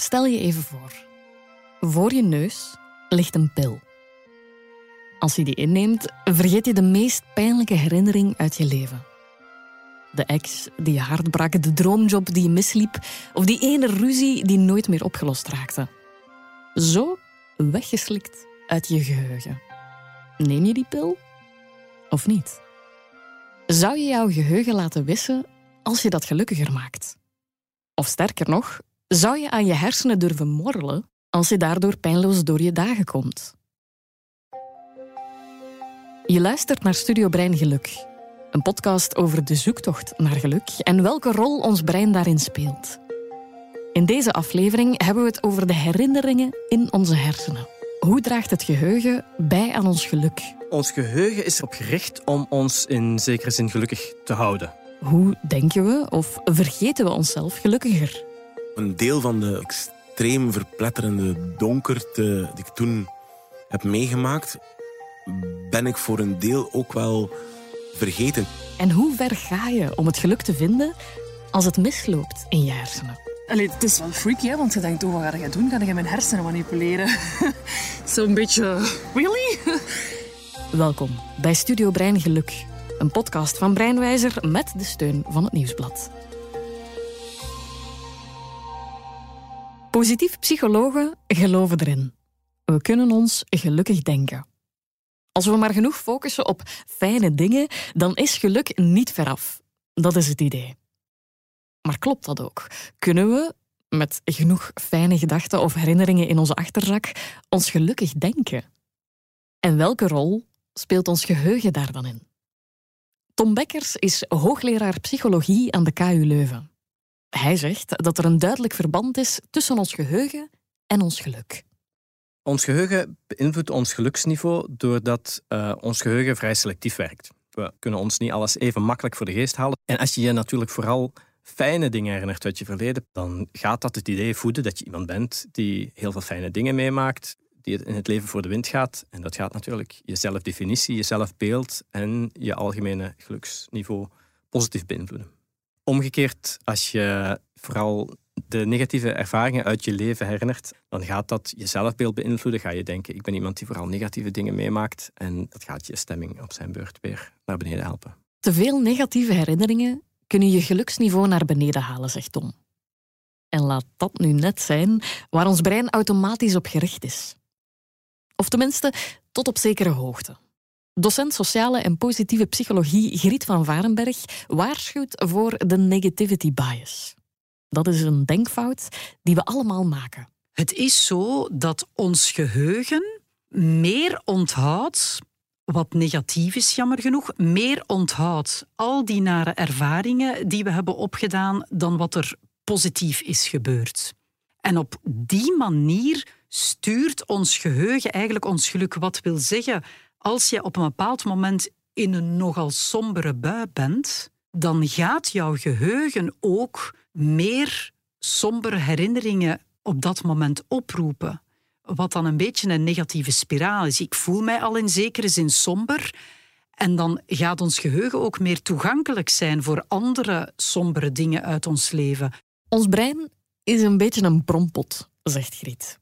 Stel je even voor. Voor je neus ligt een pil. Als je die inneemt, vergeet je de meest pijnlijke herinnering uit je leven. De ex die je hart brak, de droomjob die je misliep of die ene ruzie die nooit meer opgelost raakte. Zo weggeslikt uit je geheugen. Neem je die pil of niet? Zou je jouw geheugen laten wissen als je dat gelukkiger maakt? Of sterker nog, zou je aan je hersenen durven morrelen als je daardoor pijnloos door je dagen komt? Je luistert naar Studio Brein Geluk, een podcast over de zoektocht naar geluk en welke rol ons brein daarin speelt. In deze aflevering hebben we het over de herinneringen in onze hersenen. Hoe draagt het geheugen bij aan ons geluk? Ons geheugen is erop gericht om ons in zekere zin gelukkig te houden. Hoe denken we of vergeten we onszelf gelukkiger? Een deel van de extreem verpletterende donkerte die ik toen heb meegemaakt, ben ik voor een deel ook wel vergeten. En hoe ver ga je om het geluk te vinden als het misloopt in je hersenen? Allee, het is wel freaky, hè, want je denkt, oh, wat ga je doen? Ga je mijn hersenen manipuleren? Zo'n beetje, really? Welkom bij Studio Brein Geluk, een podcast van Breinwijzer met de steun van het Nieuwsblad. Positief psychologen geloven erin. We kunnen ons gelukkig denken. Als we maar genoeg focussen op fijne dingen, dan is geluk niet veraf. Dat is het idee. Maar klopt dat ook? Kunnen we, met genoeg fijne gedachten of herinneringen in onze achterzak, ons gelukkig denken? En welke rol speelt ons geheugen daar dan in? Tom Bekkers is hoogleraar psychologie aan de KU Leuven. Hij zegt dat er een duidelijk verband is tussen ons geheugen en ons geluk. Ons geheugen beïnvloedt ons geluksniveau doordat uh, ons geheugen vrij selectief werkt. We kunnen ons niet alles even makkelijk voor de geest halen. En als je je natuurlijk vooral fijne dingen herinnert uit je verleden, dan gaat dat het idee voeden dat je iemand bent die heel veel fijne dingen meemaakt, die in het leven voor de wind gaat. En dat gaat natuurlijk je zelfdefinitie, je zelfbeeld en je algemene geluksniveau positief beïnvloeden. Omgekeerd, als je vooral de negatieve ervaringen uit je leven herinnert, dan gaat dat je zelfbeeld beïnvloeden. Ga je denken, ik ben iemand die vooral negatieve dingen meemaakt. En dat gaat je stemming op zijn beurt weer naar beneden helpen. Te veel negatieve herinneringen kunnen je geluksniveau naar beneden halen, zegt Tom. En laat dat nu net zijn waar ons brein automatisch op gericht is. Of tenminste, tot op zekere hoogte. Docent sociale en positieve psychologie Griet van Varenberg waarschuwt voor de negativity bias. Dat is een denkfout die we allemaal maken. Het is zo dat ons geheugen meer onthoudt wat negatief is, jammer genoeg, meer onthoudt al die nare ervaringen die we hebben opgedaan dan wat er positief is gebeurd. En op die manier stuurt ons geheugen eigenlijk ons geluk. Wat wil zeggen, als je op een bepaald moment in een nogal sombere bui bent, dan gaat jouw geheugen ook meer sombere herinneringen op dat moment oproepen. Wat dan een beetje een negatieve spiraal is. Ik voel mij al in zekere zin somber. En dan gaat ons geheugen ook meer toegankelijk zijn voor andere sombere dingen uit ons leven. Ons brein is een beetje een brompot, zegt Griet.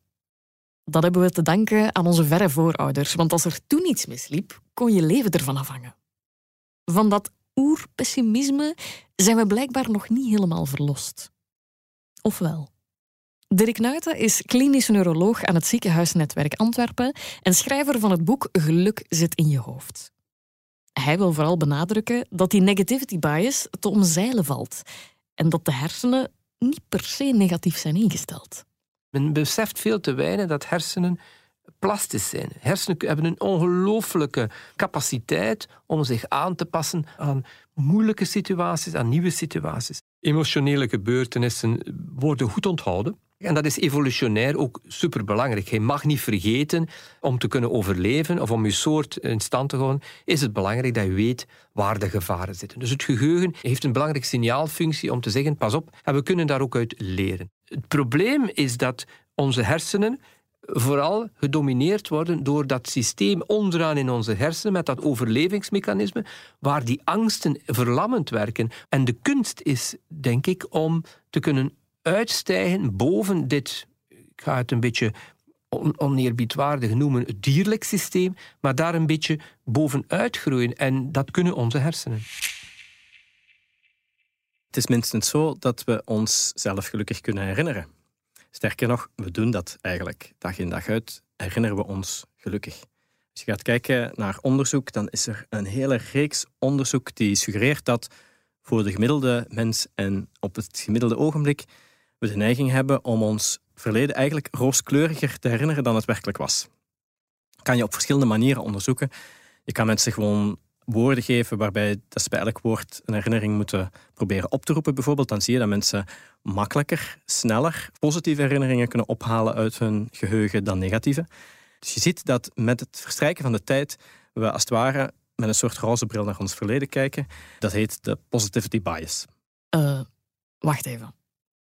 Dat hebben we te danken aan onze verre voorouders, want als er toen iets misliep, kon je leven ervan afhangen. Van dat oerpessimisme zijn we blijkbaar nog niet helemaal verlost. Ofwel? Dirk Nuiten is klinisch neuroloog aan het ziekenhuisnetwerk Antwerpen en schrijver van het boek Geluk zit in je hoofd. Hij wil vooral benadrukken dat die negativity bias te omzeilen valt en dat de hersenen niet per se negatief zijn ingesteld. Men beseft veel te weinig dat hersenen plastisch zijn. Hersenen hebben een ongelooflijke capaciteit om zich aan te passen aan moeilijke situaties, aan nieuwe situaties. Emotionele gebeurtenissen worden goed onthouden. En dat is evolutionair ook superbelangrijk. Je mag niet vergeten, om te kunnen overleven of om je soort in stand te houden, is het belangrijk dat je weet waar de gevaren zitten. Dus het geheugen heeft een belangrijke signaalfunctie om te zeggen, pas op, en we kunnen daar ook uit leren. Het probleem is dat onze hersenen vooral gedomineerd worden door dat systeem onderaan in onze hersenen met dat overlevingsmechanisme, waar die angsten verlammend werken. En de kunst is, denk ik, om te kunnen uitstijgen boven dit, ik ga het een beetje on oneerbiedwaardig noemen, het dierlijk systeem, maar daar een beetje bovenuit groeien. En dat kunnen onze hersenen. Het is minstens zo dat we ons zelf gelukkig kunnen herinneren. Sterker nog, we doen dat eigenlijk dag in dag uit. Herinneren we ons gelukkig. Als je gaat kijken naar onderzoek, dan is er een hele reeks onderzoek die suggereert dat voor de gemiddelde mens en op het gemiddelde ogenblik we de neiging hebben om ons verleden eigenlijk rooskleuriger te herinneren dan het werkelijk was. Kan je op verschillende manieren onderzoeken. Je kan mensen gewoon woorden geven waarbij dat ze bij elk woord een herinnering moeten proberen op te roepen. Bijvoorbeeld, dan zie je dat mensen makkelijker, sneller positieve herinneringen kunnen ophalen uit hun geheugen dan negatieve. Dus je ziet dat met het verstrijken van de tijd we als het ware met een soort roze bril naar ons verleden kijken. Dat heet de positivity bias. Uh, wacht even.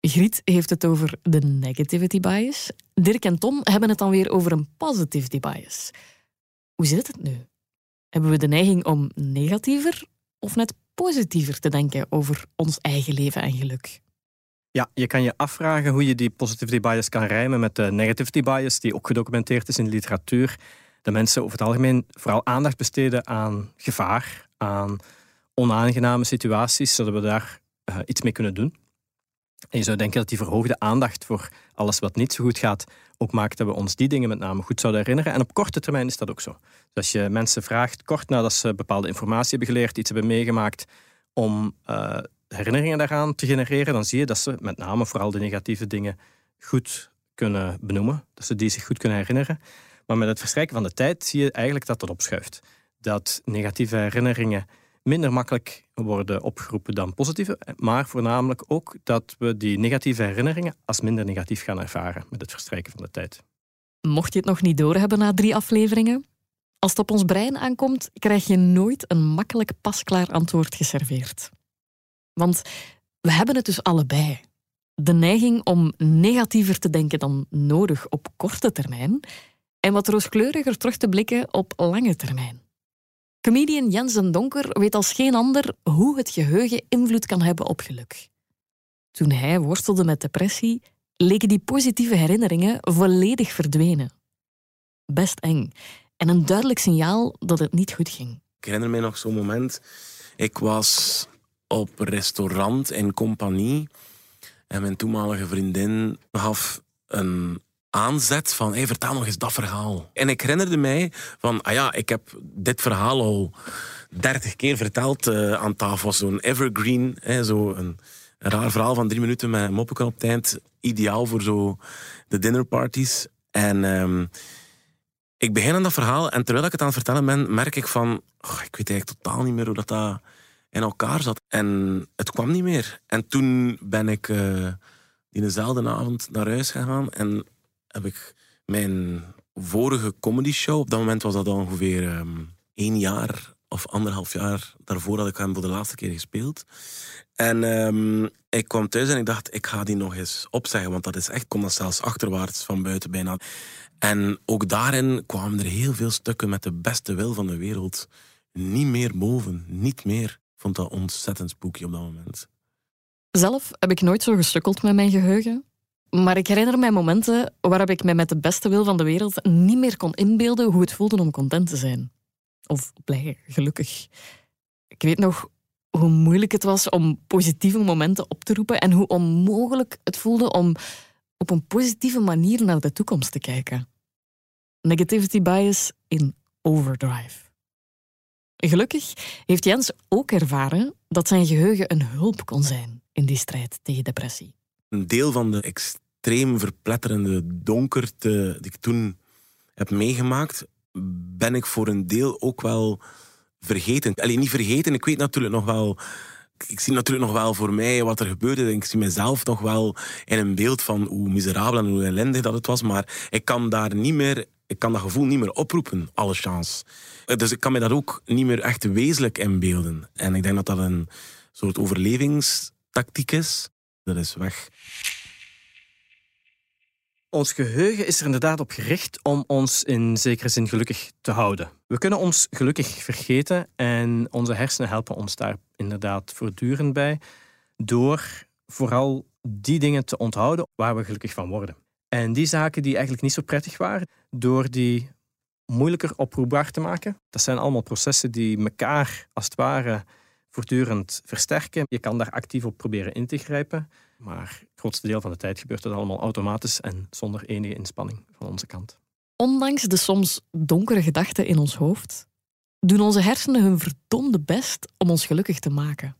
Griet heeft het over de negativity bias. Dirk en Tom hebben het dan weer over een positivity bias. Hoe zit het nu? Hebben we de neiging om negatiever of net positiever te denken over ons eigen leven en geluk? Ja, je kan je afvragen hoe je die positivity bias kan rijmen met de negativity bias, die ook gedocumenteerd is in de literatuur. Dat mensen over het algemeen vooral aandacht besteden aan gevaar, aan onaangename situaties, zodat we daar uh, iets mee kunnen doen. En je zou denken dat die verhoogde aandacht voor alles wat niet zo goed gaat ook maakt dat we ons die dingen met name goed zouden herinneren. En op korte termijn is dat ook zo. Dus als je mensen vraagt, kort nadat ze bepaalde informatie hebben geleerd, iets hebben meegemaakt, om uh, herinneringen daaraan te genereren, dan zie je dat ze met name vooral de negatieve dingen goed kunnen benoemen. Dat ze die zich goed kunnen herinneren. Maar met het verstrijken van de tijd zie je eigenlijk dat dat opschuift. Dat negatieve herinneringen minder makkelijk worden opgeroepen dan positieve, maar voornamelijk ook dat we die negatieve herinneringen als minder negatief gaan ervaren met het verstrijken van de tijd. Mocht je het nog niet doorhebben na drie afleveringen? Als het op ons brein aankomt, krijg je nooit een makkelijk pasklaar antwoord geserveerd. Want we hebben het dus allebei. De neiging om negatiever te denken dan nodig op korte termijn en wat rooskleuriger terug te blikken op lange termijn. Comedian Jens den Donker weet als geen ander hoe het geheugen invloed kan hebben op geluk. Toen hij worstelde met depressie, leken die positieve herinneringen volledig verdwenen. Best eng en een duidelijk signaal dat het niet goed ging. Ik herinner me nog zo'n moment. Ik was op restaurant in compagnie en mijn toenmalige vriendin gaf een aanzet van hey, vertel nog eens dat verhaal. En ik herinnerde mij van, ah ja, ik heb dit verhaal al dertig keer verteld uh, aan tafel. Zo'n evergreen, zo een, raar verhaal van drie minuten met een moppeken op het eind. Ideaal voor zo de dinnerparties. En um, ik begin aan dat verhaal en terwijl ik het aan het vertellen ben, merk ik van, oh, ik weet eigenlijk totaal niet meer hoe dat, dat in elkaar zat. En het kwam niet meer. En toen ben ik uh, die dezelfde avond naar huis gegaan en heb ik mijn vorige comedy show, op dat moment was dat al ongeveer um, één jaar of anderhalf jaar daarvoor had ik hem voor de laatste keer gespeeld. En um, ik kwam thuis en ik dacht, ik ga die nog eens opzeggen, want dat is echt, kon dat zelfs achterwaarts van buiten bijna. En ook daarin kwamen er heel veel stukken met de beste wil van de wereld niet meer boven, niet meer. Vond dat ontzettend spooky op dat moment. Zelf heb ik nooit zo gestukkeld met mijn geheugen. Maar ik herinner mij momenten waarop ik me met de beste wil van de wereld niet meer kon inbeelden hoe het voelde om content te zijn. Of blij, gelukkig. Ik weet nog hoe moeilijk het was om positieve momenten op te roepen en hoe onmogelijk het voelde om op een positieve manier naar de toekomst te kijken. Negativity bias in overdrive. Gelukkig heeft Jens ook ervaren dat zijn geheugen een hulp kon zijn in die strijd tegen depressie. Een deel van de extreem verpletterende donkerte die ik toen heb meegemaakt, ben ik voor een deel ook wel vergeten. Alleen niet vergeten, ik weet natuurlijk nog wel. Ik zie natuurlijk nog wel voor mij wat er gebeurde. Ik zie mezelf nog wel in een beeld van hoe miserabel en hoe ellendig dat het was. Maar ik kan daar niet meer, ik kan dat gevoel niet meer oproepen, alle chance. Dus ik kan me dat ook niet meer echt wezenlijk inbeelden. En ik denk dat dat een soort overlevingstactiek is. Dat is weg. Ons geheugen is er inderdaad op gericht om ons in zekere zin gelukkig te houden. We kunnen ons gelukkig vergeten en onze hersenen helpen ons daar inderdaad voortdurend bij door vooral die dingen te onthouden waar we gelukkig van worden. En die zaken die eigenlijk niet zo prettig waren, door die moeilijker oproepbaar te maken. Dat zijn allemaal processen die elkaar als het ware voortdurend versterken. Je kan daar actief op proberen in te grijpen, maar het grootste deel van de tijd gebeurt dat allemaal automatisch en zonder enige inspanning van onze kant. Ondanks de soms donkere gedachten in ons hoofd, doen onze hersenen hun verdomde best om ons gelukkig te maken.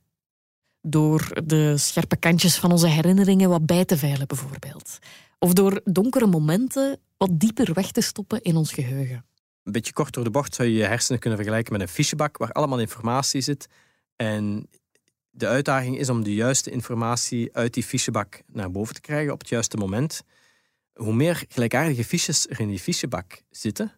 Door de scherpe kantjes van onze herinneringen wat bij te veilen, bijvoorbeeld. Of door donkere momenten wat dieper weg te stoppen in ons geheugen. Een beetje kort door de bocht zou je je hersenen kunnen vergelijken met een fichebak waar allemaal informatie zit. En de uitdaging is om de juiste informatie uit die fichebak naar boven te krijgen op het juiste moment. Hoe meer gelijkaardige fiches er in die fichebak zitten,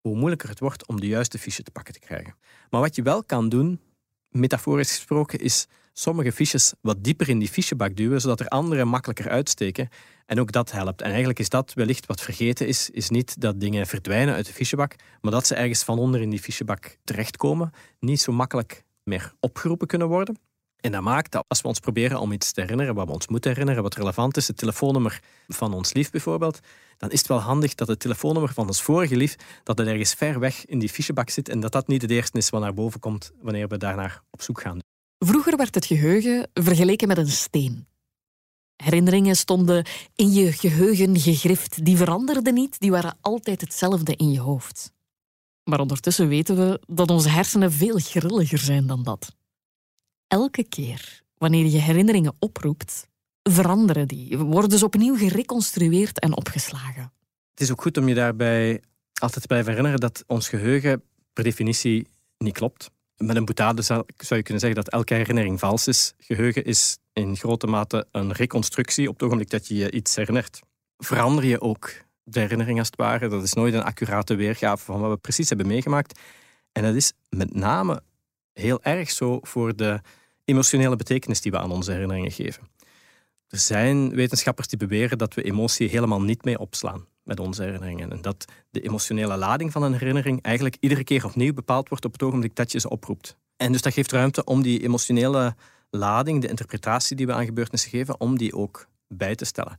hoe moeilijker het wordt om de juiste fiche te pakken te krijgen. Maar wat je wel kan doen, metaforisch gesproken, is sommige fiches wat dieper in die fichebak duwen, zodat er andere makkelijker uitsteken. En ook dat helpt. En eigenlijk is dat wellicht wat vergeten is, is niet dat dingen verdwijnen uit de fichebak, maar dat ze ergens van onder in die fichebak terechtkomen, niet zo makkelijk meer opgeroepen kunnen worden. En dat maakt dat als we ons proberen om iets te herinneren, wat we ons moeten herinneren, wat relevant is, het telefoonnummer van ons lief bijvoorbeeld, dan is het wel handig dat het telefoonnummer van ons vorige lief, dat ergens ver weg in die fichebak zit en dat dat niet het eerste is wat naar boven komt wanneer we daarnaar op zoek gaan. Vroeger werd het geheugen vergeleken met een steen. Herinneringen stonden in je geheugen gegrift. Die veranderden niet, die waren altijd hetzelfde in je hoofd. Maar ondertussen weten we dat onze hersenen veel grilliger zijn dan dat. Elke keer wanneer je herinneringen oproept, veranderen die, worden ze opnieuw gereconstrueerd en opgeslagen. Het is ook goed om je daarbij altijd te blijven herinneren dat ons geheugen per definitie niet klopt. Met een boutade zou je kunnen zeggen dat elke herinnering vals is. Geheugen is in grote mate een reconstructie op het ogenblik dat je je iets herinnert. Verander je ook de herinnering als het ware. Dat is nooit een accurate weergave van wat we precies hebben meegemaakt. En dat is met name heel erg zo voor de emotionele betekenis die we aan onze herinneringen geven. Er zijn wetenschappers die beweren dat we emotie helemaal niet mee opslaan met onze herinneringen. En dat de emotionele lading van een herinnering eigenlijk iedere keer opnieuw bepaald wordt op het ogenblik dat je ze oproept. En dus dat geeft ruimte om die emotionele lading, de interpretatie die we aan gebeurtenissen geven, om die ook bij te stellen.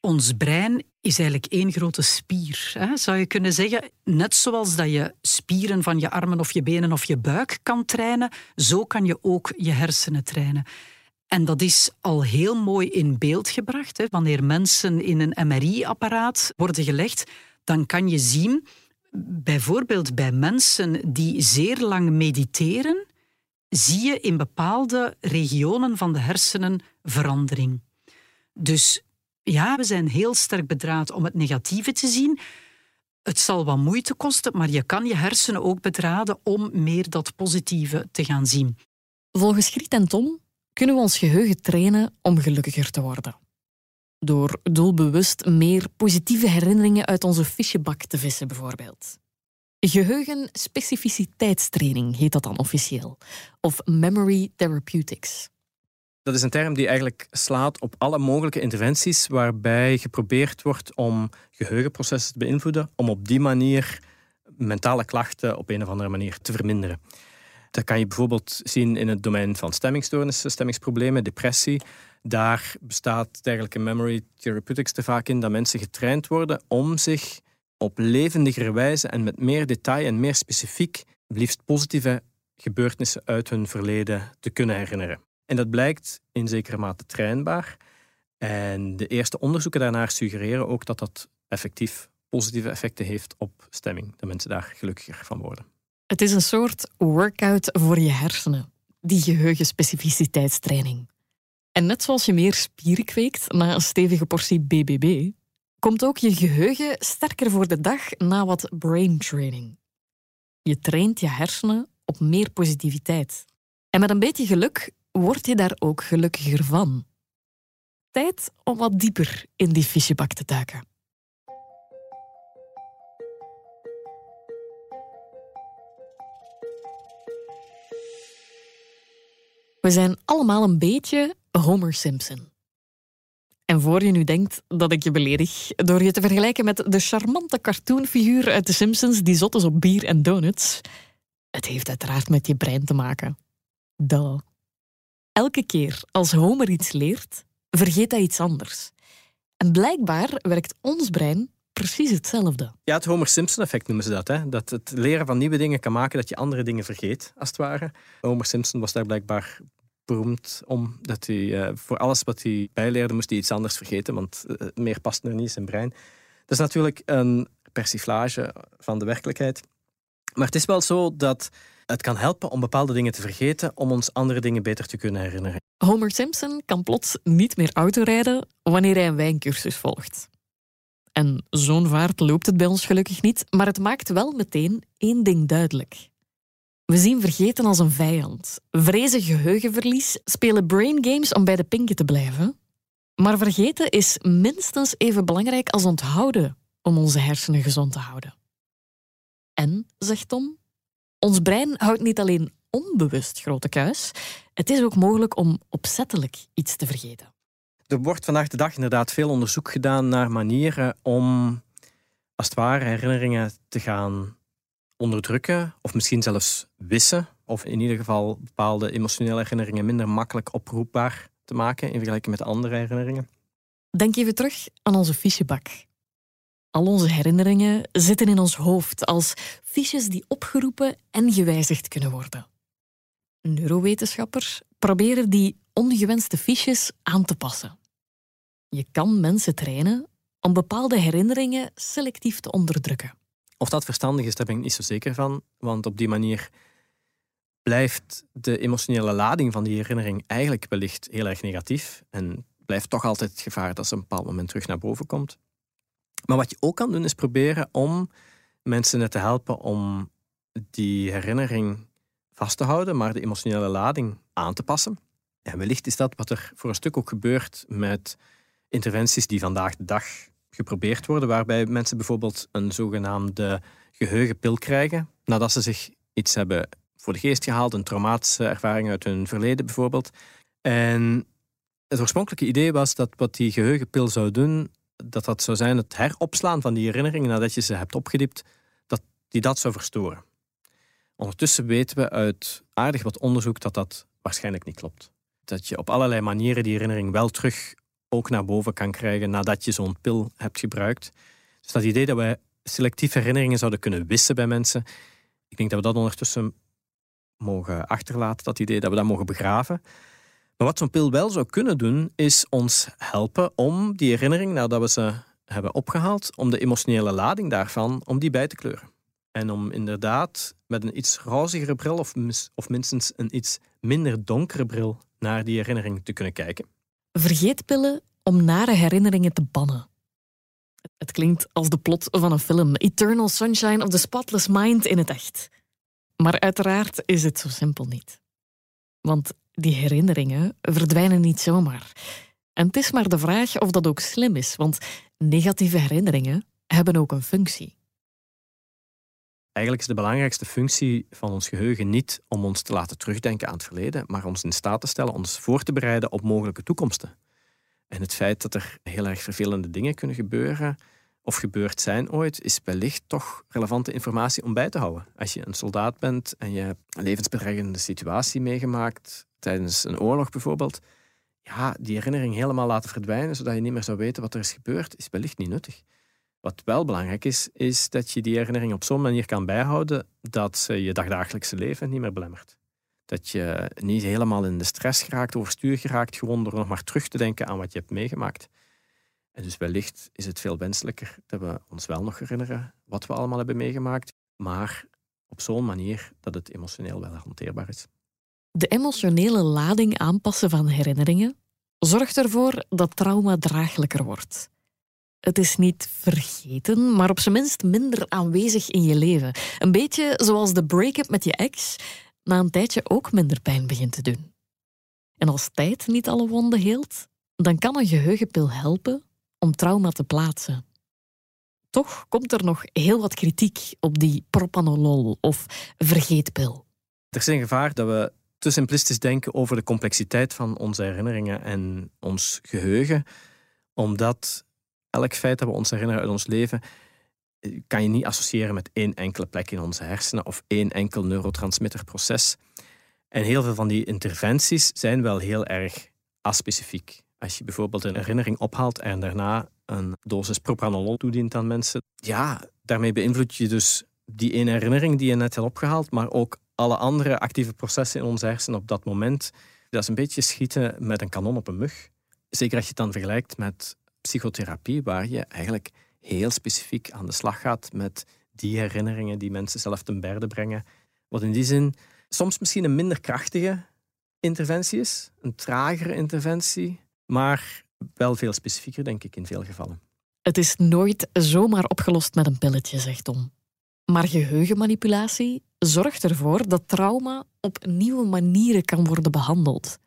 Ons brein is eigenlijk één grote spier, hè, zou je kunnen zeggen. Net zoals dat je spieren van je armen of je benen of je buik kan trainen, zo kan je ook je hersenen trainen. En dat is al heel mooi in beeld gebracht. Hè. Wanneer mensen in een MRI-apparaat worden gelegd, dan kan je zien, bijvoorbeeld bij mensen die zeer lang mediteren, zie je in bepaalde regionen van de hersenen verandering. Dus ja, we zijn heel sterk bedraad om het negatieve te zien. Het zal wat moeite kosten, maar je kan je hersenen ook bedraden om meer dat positieve te gaan zien. Volgens Griet en Tom kunnen we ons geheugen trainen om gelukkiger te worden. Door doelbewust meer positieve herinneringen uit onze fichebak te vissen, bijvoorbeeld. Geheugenspecificiteitstraining heet dat dan officieel, of memory therapeutics. Dat is een term die eigenlijk slaat op alle mogelijke interventies waarbij geprobeerd wordt om geheugenprocessen te beïnvloeden, om op die manier mentale klachten op een of andere manier te verminderen. Dat kan je bijvoorbeeld zien in het domein van stemmingstoornissen, stemmingsproblemen, depressie. Daar bestaat dergelijke memory therapeutics te vaak in dat mensen getraind worden om zich op levendigere wijze en met meer detail en meer specifiek, liefst positieve gebeurtenissen uit hun verleden te kunnen herinneren. En dat blijkt in zekere mate trainbaar. En de eerste onderzoeken daarnaar suggereren ook dat dat effectief positieve effecten heeft op stemming. Dat mensen daar gelukkiger van worden. Het is een soort workout voor je hersenen, die geheugenspecificiteitstraining. En net zoals je meer spieren kweekt na een stevige portie BBB, komt ook je geheugen sterker voor de dag na wat brain training. Je traint je hersenen op meer positiviteit. En met een beetje geluk word je daar ook gelukkiger van. Tijd om wat dieper in die fichebak te duiken. We zijn allemaal een beetje Homer Simpson. En voor je nu denkt dat ik je beledig door je te vergelijken met de charmante cartoonfiguur uit The Simpsons die zot is op bier en donuts, het heeft uiteraard met je brein te maken. Duh. Elke keer als Homer iets leert, vergeet hij iets anders. En blijkbaar werkt ons brein precies hetzelfde. Ja, het Homer Simpson-effect noemen ze dat. Hè? Dat het leren van nieuwe dingen kan maken dat je andere dingen vergeet, als het ware. Homer Simpson was daar blijkbaar beroemd om. Dat hij eh, voor alles wat hij bijleerde, moest hij iets anders vergeten, want uh, meer past er niet in zijn brein. Dat is natuurlijk een persiflage van de werkelijkheid. Maar het is wel zo dat het kan helpen om bepaalde dingen te vergeten, om ons andere dingen beter te kunnen herinneren. Homer Simpson kan plots niet meer autorijden wanneer hij een wijncursus volgt. En zo'n vaart loopt het bij ons gelukkig niet, maar het maakt wel meteen één ding duidelijk. We zien vergeten als een vijand, vrezen geheugenverlies, spelen brain games om bij de pinken te blijven. Maar vergeten is minstens even belangrijk als onthouden om onze hersenen gezond te houden. En, zegt Tom, ons brein houdt niet alleen onbewust grote kuis, het is ook mogelijk om opzettelijk iets te vergeten. Er wordt vandaag de dag inderdaad veel onderzoek gedaan naar manieren om, als het ware, herinneringen te gaan onderdrukken of misschien zelfs wissen, of in ieder geval bepaalde emotionele herinneringen minder makkelijk oproepbaar te maken in vergelijking met andere herinneringen. Denk even terug aan onze fichebak. Al onze herinneringen zitten in ons hoofd als fiches die opgeroepen en gewijzigd kunnen worden. Neurowetenschappers proberen die ongewenste fiches aan te passen. Je kan mensen trainen om bepaalde herinneringen selectief te onderdrukken. Of dat verstandig is, daar ben ik niet zo zeker van. Want op die manier blijft de emotionele lading van die herinnering eigenlijk wellicht heel erg negatief. En blijft toch altijd het gevaar dat ze op een bepaald moment terug naar boven komt. Maar wat je ook kan doen, is proberen om mensen te helpen om die herinnering vast te houden, maar de emotionele lading aan te passen. En wellicht is dat wat er voor een stuk ook gebeurt met interventies die vandaag de dag geprobeerd worden, waarbij mensen bijvoorbeeld een zogenaamde geheugenpil krijgen, nadat ze zich iets hebben voor de geest gehaald, een traumatische ervaring uit hun verleden bijvoorbeeld. En het oorspronkelijke idee was dat wat die geheugenpil zou doen, dat dat zou zijn het heropslaan van die herinneringen nadat je ze hebt opgediept, dat die dat zou verstoren. Ondertussen weten we uit aardig wat onderzoek dat dat waarschijnlijk niet klopt. Dat je op allerlei manieren die herinnering wel terug ook naar boven kan krijgen nadat je zo'n pil hebt gebruikt. Dus dat idee dat wij selectief herinneringen zouden kunnen wissen bij mensen, ik denk dat we dat ondertussen mogen achterlaten, dat idee, dat we dat mogen begraven. Maar wat zo'n pil wel zou kunnen doen, is ons helpen om die herinnering, nadat we ze hebben opgehaald, om de emotionele lading daarvan, om die bij te kleuren. En om inderdaad met een iets rozigere bril, of, of minstens een iets minder donkere bril, naar die herinnering te kunnen kijken. Vergeetpillen om nare herinneringen te bannen. Het klinkt als de plot van een film, Eternal Sunshine of the Spotless Mind in het echt. Maar uiteraard is het zo simpel niet. Want die herinneringen verdwijnen niet zomaar. En het is maar de vraag of dat ook slim is, want negatieve herinneringen hebben ook een functie. Eigenlijk is de belangrijkste functie van ons geheugen niet om ons te laten terugdenken aan het verleden, maar ons in staat te stellen ons voor te bereiden op mogelijke toekomsten. En het feit dat er heel erg vervelende dingen kunnen gebeuren, of gebeurd zijn ooit, is wellicht toch relevante informatie om bij te houden. Als je een soldaat bent en je hebt een levensbedreigende situatie meegemaakt, tijdens een oorlog bijvoorbeeld, ja, die herinnering helemaal laten verdwijnen, zodat je niet meer zou weten wat er is gebeurd, is wellicht niet nuttig. Wat wel belangrijk is, is dat je die herinnering op zo'n manier kan bijhouden dat ze je dagdagelijkse leven niet meer belemmert. Dat je niet helemaal in de stress geraakt, overstuur geraakt, gewoon door nog maar terug te denken aan wat je hebt meegemaakt. En dus wellicht is het veel wenselijker dat we ons wel nog herinneren wat we allemaal hebben meegemaakt, maar op zo'n manier dat het emotioneel wel hanteerbaar is. De emotionele lading aanpassen van herinneringen zorgt ervoor dat trauma draaglijker wordt. Het is niet vergeten, maar op zijn minst minder aanwezig in je leven. Een beetje zoals de break-up met je ex na een tijdje ook minder pijn begint te doen. En als tijd niet alle wonden heelt, dan kan een geheugenpil helpen om trauma te plaatsen. Toch komt er nog heel wat kritiek op die propanolol of vergeetpil. Er is een gevaar dat we te simplistisch denken over de complexiteit van onze herinneringen en ons geheugen, omdat elk feit dat we ons herinneren uit ons leven kan je niet associëren met één enkele plek in onze hersenen of één enkel neurotransmitterproces. En heel veel van die interventies zijn wel heel erg aspecifiek. Als je bijvoorbeeld een herinnering ophaalt en daarna een dosis propranolol toedient aan mensen, ja, daarmee beïnvloed je dus die ene herinnering die je net hebt opgehaald, maar ook alle andere actieve processen in onze hersenen op dat moment. Dat is een beetje schieten met een kanon op een mug. Zeker als je het dan vergelijkt met psychotherapie, waar je eigenlijk heel specifiek aan de slag gaat met die herinneringen die mensen zelf ten berde brengen. Wat in die zin soms misschien een minder krachtige interventie is, een tragere interventie, maar wel veel specifieker, denk ik, in veel gevallen. Het is nooit zomaar opgelost met een pilletje, zegt Tom. Maar geheugenmanipulatie zorgt ervoor dat trauma op nieuwe manieren kan worden behandeld.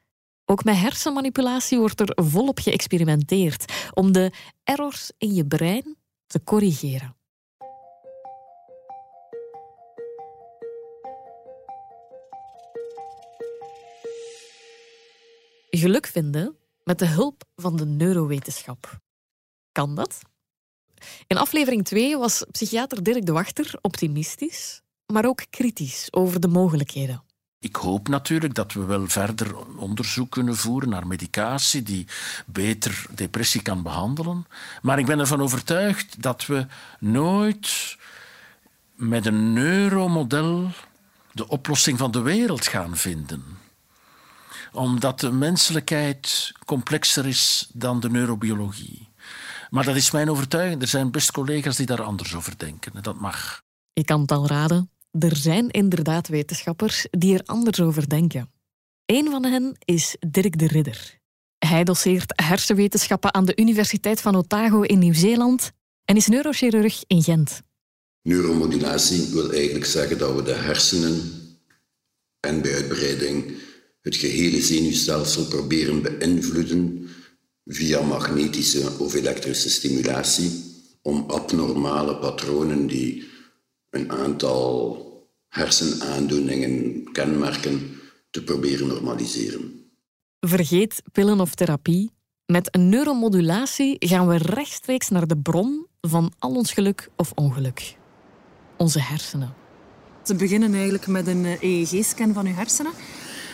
Ook met hersenmanipulatie wordt er volop geëxperimenteerd om de errors in je brein te corrigeren. Geluk vinden met de hulp van de neurowetenschap. Kan dat? In aflevering 2 was psychiater Dirk de Wachter optimistisch, maar ook kritisch over de mogelijkheden. Ik hoop natuurlijk dat we wel verder onderzoek kunnen voeren naar medicatie die beter depressie kan behandelen. Maar ik ben ervan overtuigd dat we nooit met een neuromodel de oplossing van de wereld gaan vinden. Omdat de menselijkheid complexer is dan de neurobiologie. Maar dat is mijn overtuiging. Er zijn best collega's die daar anders over denken. Dat mag. Je kan het al raden. Er zijn inderdaad wetenschappers die er anders over denken. Een van hen is Dirk de Ridder. Hij doseert hersenwetenschappen aan de Universiteit van Otago in Nieuw-Zeeland en is neurochirurg in Gent. Neuromodulatie wil eigenlijk zeggen dat we de hersenen en bij uitbreiding het gehele zenuwstelsel proberen beïnvloeden via magnetische of elektrische stimulatie om abnormale patronen die een aantal hersenaandoeningen kenmerken te proberen normaliseren. Vergeet pillen of therapie. Met een neuromodulatie gaan we rechtstreeks naar de bron van al ons geluk of ongeluk. Onze hersenen. Ze beginnen eigenlijk met een EEG-scan van uw hersenen.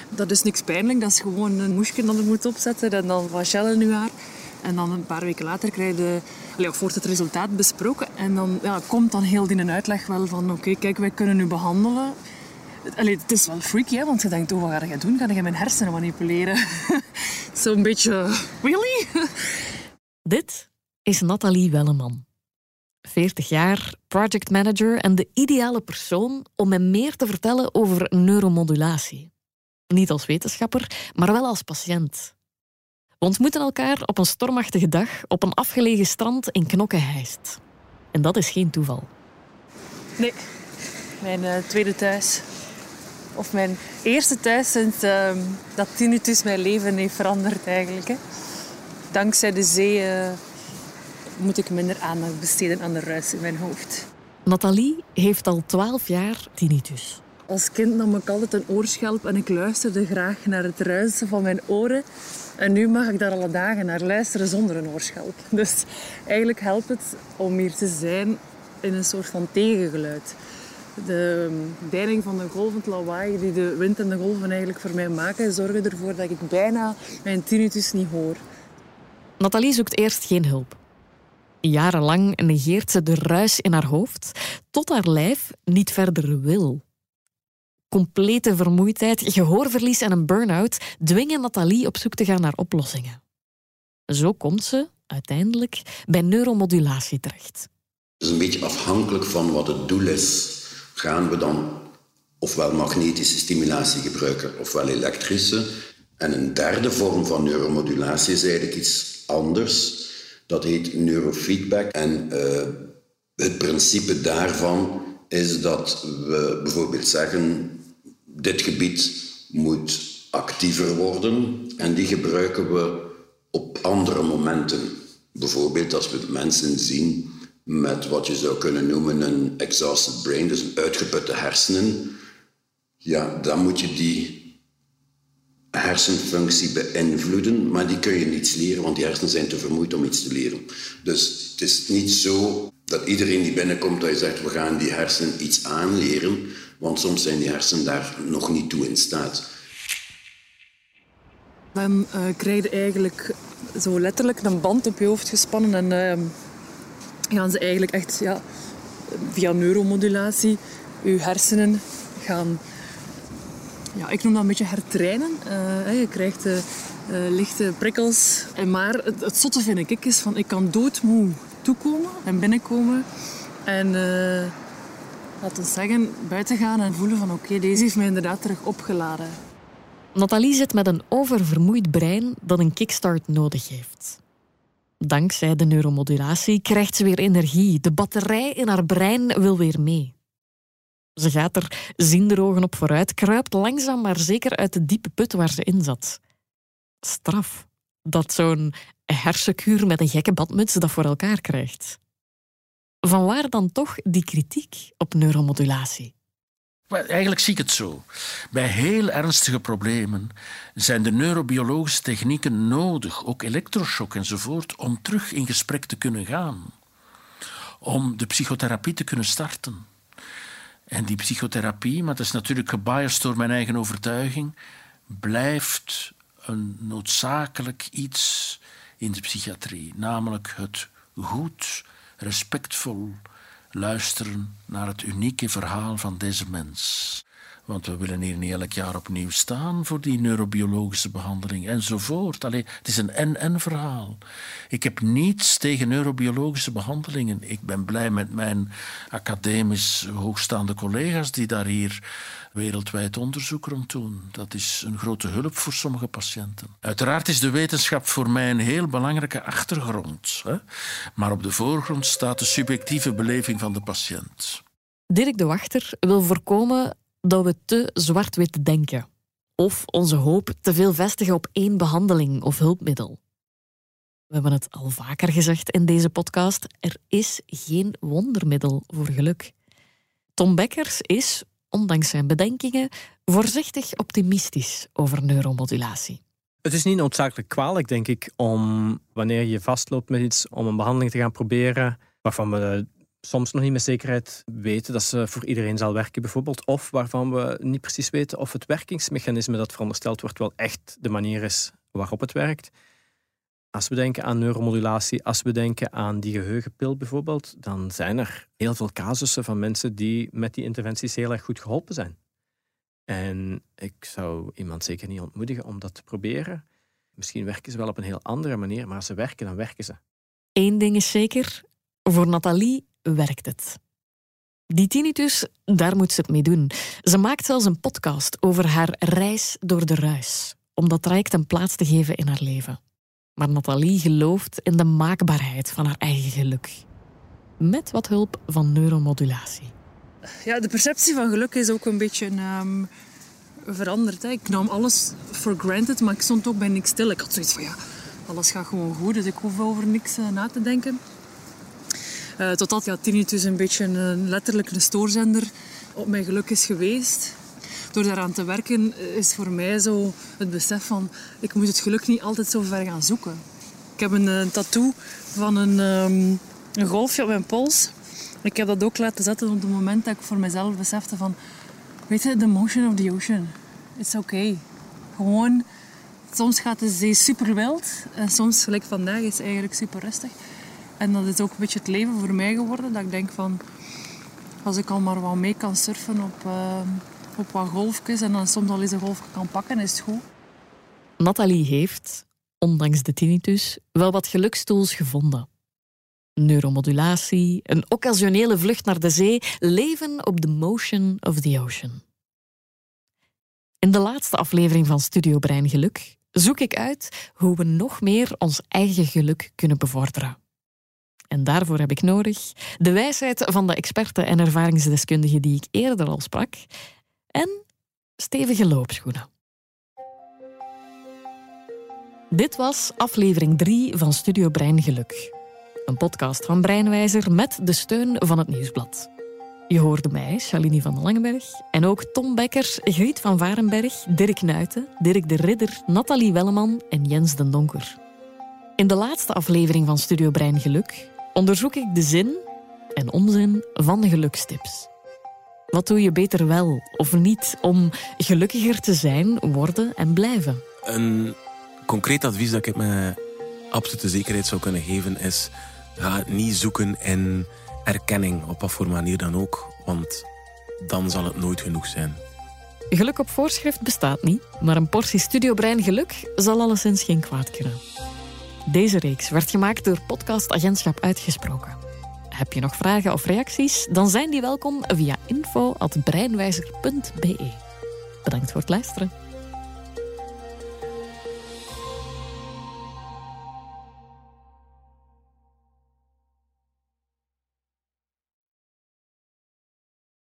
Dat is niks pijnlijk, dat is gewoon een moesje dat je moet opzetten en dan wat in uw haar. En dan een paar weken later krijg je, of wordt het resultaat besproken. En dan ja, komt dan heel die een uitleg wel van oké, kijk, wij kunnen nu behandelen. Allee, het is wel freaky, hè, want je denkt, oh, wat ga je doen? Ga je mijn hersenen manipuleren? Zo'n beetje, really? Dit is Nathalie Welleman. 40 jaar, projectmanager en de ideale persoon om me meer te vertellen over neuromodulatie. Niet als wetenschapper, maar wel als patiënt. We ontmoeten elkaar op een stormachtige dag op een afgelegen strand in Knokkenheist. En dat is geen toeval. Nee, mijn uh, tweede thuis. Of mijn eerste thuis sinds uh, dat tinnitus mijn leven heeft veranderd eigenlijk. Hè. Dankzij de zee uh, moet ik minder aandacht besteden aan de ruis in mijn hoofd. Nathalie heeft al twaalf jaar tinnitus. Als kind nam ik altijd een oorschelp en ik luisterde graag naar het ruisen van mijn oren. En nu mag ik daar alle dagen naar luisteren zonder een oorschelp. Dus eigenlijk helpt het om hier te zijn in een soort van tegengeluid. De deining van de golven, het lawaai die de wind en de golven eigenlijk voor mij maken, zorgen ervoor dat ik bijna mijn tinnitus niet hoor. Nathalie zoekt eerst geen hulp. Jarenlang negeert ze de ruis in haar hoofd, tot haar lijf niet verder wil complete vermoeidheid, gehoorverlies en een burn-out dwingen Nathalie op zoek te gaan naar oplossingen. Zo komt ze uiteindelijk bij neuromodulatie terecht. Het is een beetje afhankelijk van wat het doel is. Gaan we dan ofwel magnetische stimulatie gebruiken ofwel elektrische? En een derde vorm van neuromodulatie is eigenlijk iets anders. Dat heet neurofeedback. En uh, het principe daarvan is dat we bijvoorbeeld zeggen dit gebied moet actiever worden en die gebruiken we op andere momenten. Bijvoorbeeld als we mensen zien met wat je zou kunnen noemen een exhausted brain, dus een uitgeputte hersenen, ja, dan moet je die hersenfunctie beïnvloeden, maar die kun je niet leren, want die hersenen zijn te vermoeid om iets te leren. Dus het is niet zo dat iedereen die binnenkomt, dat je zegt, we gaan die hersenen iets aanleren, want soms zijn die hersenen daar nog niet toe in staat. Dan uh, krijg je eigenlijk zo letterlijk een band op je hoofd gespannen en uh, gaan ze eigenlijk echt ja, via neuromodulatie je hersenen gaan, ja, ik noem dat een beetje hertrainen. Uh, je krijgt uh, lichte prikkels. Maar het, het zotte vind ik is van ik kan doodmoe toekomen en binnenkomen en uh, laten zeggen buiten gaan en voelen van oké, deze heeft mij inderdaad terug opgeladen. Nathalie zit met een oververmoeid brein dat een kickstart nodig heeft. Dankzij de neuromodulatie krijgt ze weer energie. De batterij in haar brein wil weer mee. Ze gaat er zinderogen op vooruit, kruipt langzaam maar zeker uit de diepe put waar ze in zat. Straf dat zo'n hersenkuur met een gekke badmuts dat voor elkaar krijgt. Vanwaar dan toch die kritiek op neuromodulatie? Eigenlijk zie ik het zo. Bij heel ernstige problemen zijn de neurobiologische technieken nodig, ook elektroshock enzovoort, om terug in gesprek te kunnen gaan. Om de psychotherapie te kunnen starten. En die psychotherapie, maar dat is natuurlijk gebiased door mijn eigen overtuiging, blijft een noodzakelijk iets in de psychiatrie. Namelijk het goed, respectvol luisteren naar het unieke verhaal van deze mens. Want we willen hier niet elk jaar opnieuw staan voor die neurobiologische behandeling enzovoort. Allee, het is een en-en verhaal. Ik heb niets tegen neurobiologische behandelingen. Ik ben blij met mijn academisch hoogstaande collega's die daar hier wereldwijd onderzoek rond doen. Dat is een grote hulp voor sommige patiënten. Uiteraard is de wetenschap voor mij een heel belangrijke achtergrond. Hè? Maar op de voorgrond staat de subjectieve beleving van de patiënt. Dirk de Wachter wil voorkomen dat we te zwart-wit denken. Of onze hoop te veel vestigen op één behandeling of hulpmiddel. We hebben het al vaker gezegd in deze podcast: er is geen wondermiddel voor geluk. Tom Beckers is, ondanks zijn bedenkingen, voorzichtig optimistisch over neuromodulatie. Het is niet noodzakelijk kwalijk, denk ik, om wanneer je vastloopt met iets, om een behandeling te gaan proberen waarvan we soms nog niet met zekerheid weten dat ze voor iedereen zal werken, bijvoorbeeld. Of waarvan we niet precies weten of het werkingsmechanisme dat verondersteld wordt wel echt de manier is waarop het werkt. Als we denken aan neuromodulatie, als we denken aan die geheugenpil bijvoorbeeld, dan zijn er heel veel casussen van mensen die met die interventies heel erg goed geholpen zijn. En ik zou iemand zeker niet ontmoedigen om dat te proberen. Misschien werken ze wel op een heel andere manier, maar als ze werken, dan werken ze. Eén ding is zeker, voor Nathalie werkt het. Die tinnitus, daar moet ze het mee doen. Ze maakt zelfs een podcast over haar reis door de ruis, om dat traject een plaats te geven in haar leven. Maar Nathalie gelooft in de maakbaarheid van haar eigen geluk. Met wat hulp van neuromodulatie. Ja, de perceptie van geluk is ook een beetje um, veranderd. Hè. Ik nam alles for granted, maar ik stond ook bij niks stil. Ik had zoiets van, ja, alles gaat gewoon goed, dus ik hoef over niks uh, na te denken. Uh, totdat ja, tinnitus een beetje een, letterlijk een stoorzender op mijn geluk is geweest. Door daaraan te werken is voor mij zo het besef van... Ik moet het geluk niet altijd zo ver gaan zoeken. Ik heb een, een tattoo van een, um, een golfje op mijn pols. Ik heb dat ook laten zetten op het moment dat ik voor mezelf besefte van... Weet je, the motion of the ocean. It's okay. Gewoon... Soms gaat de zee super wild. En soms, gelijk vandaag, is het eigenlijk super rustig. En dat is ook een beetje het leven voor mij geworden. Dat ik denk van, als ik al maar wat mee kan surfen op, uh, op wat golfjes en dan soms al eens een golfje kan pakken, is goed. Nathalie heeft, ondanks de tinnitus, wel wat gelukstools gevonden. Neuromodulatie, een occasionele vlucht naar de zee, leven op the motion of the ocean. In de laatste aflevering van Studio Brein Geluk zoek ik uit hoe we nog meer ons eigen geluk kunnen bevorderen. En daarvoor heb ik nodig de wijsheid van de experten en ervaringsdeskundigen die ik eerder al sprak en stevige loopschoenen. Dit was aflevering 3 van Studio Brein Geluk. Een podcast van Breinwijzer met de steun van het Nieuwsblad. Je hoorde mij, Shalini van Langenberg, en ook Tom Bekkers, Griet van Varenberg, Dirk Nuiten, Dirk de Ridder, Nathalie Welleman en Jens den Donker. In de laatste aflevering van Studio Brein Geluk onderzoek ik de zin en onzin van de gelukstips. Wat doe je beter wel of niet om gelukkiger te zijn, worden en blijven? Een concreet advies dat ik met absolute zekerheid zou kunnen geven is... Ga niet zoeken in erkenning, op wat voor manier dan ook. Want dan zal het nooit genoeg zijn. Geluk op voorschrift bestaat niet, maar een portie studiobrein geluk zal alleszins geen kwaad kunnen. Deze reeks werd gemaakt door podcastagentschap Uitgesproken. Heb je nog vragen of reacties? Dan zijn die welkom via info.breinwijzer.be. Bedankt voor het luisteren.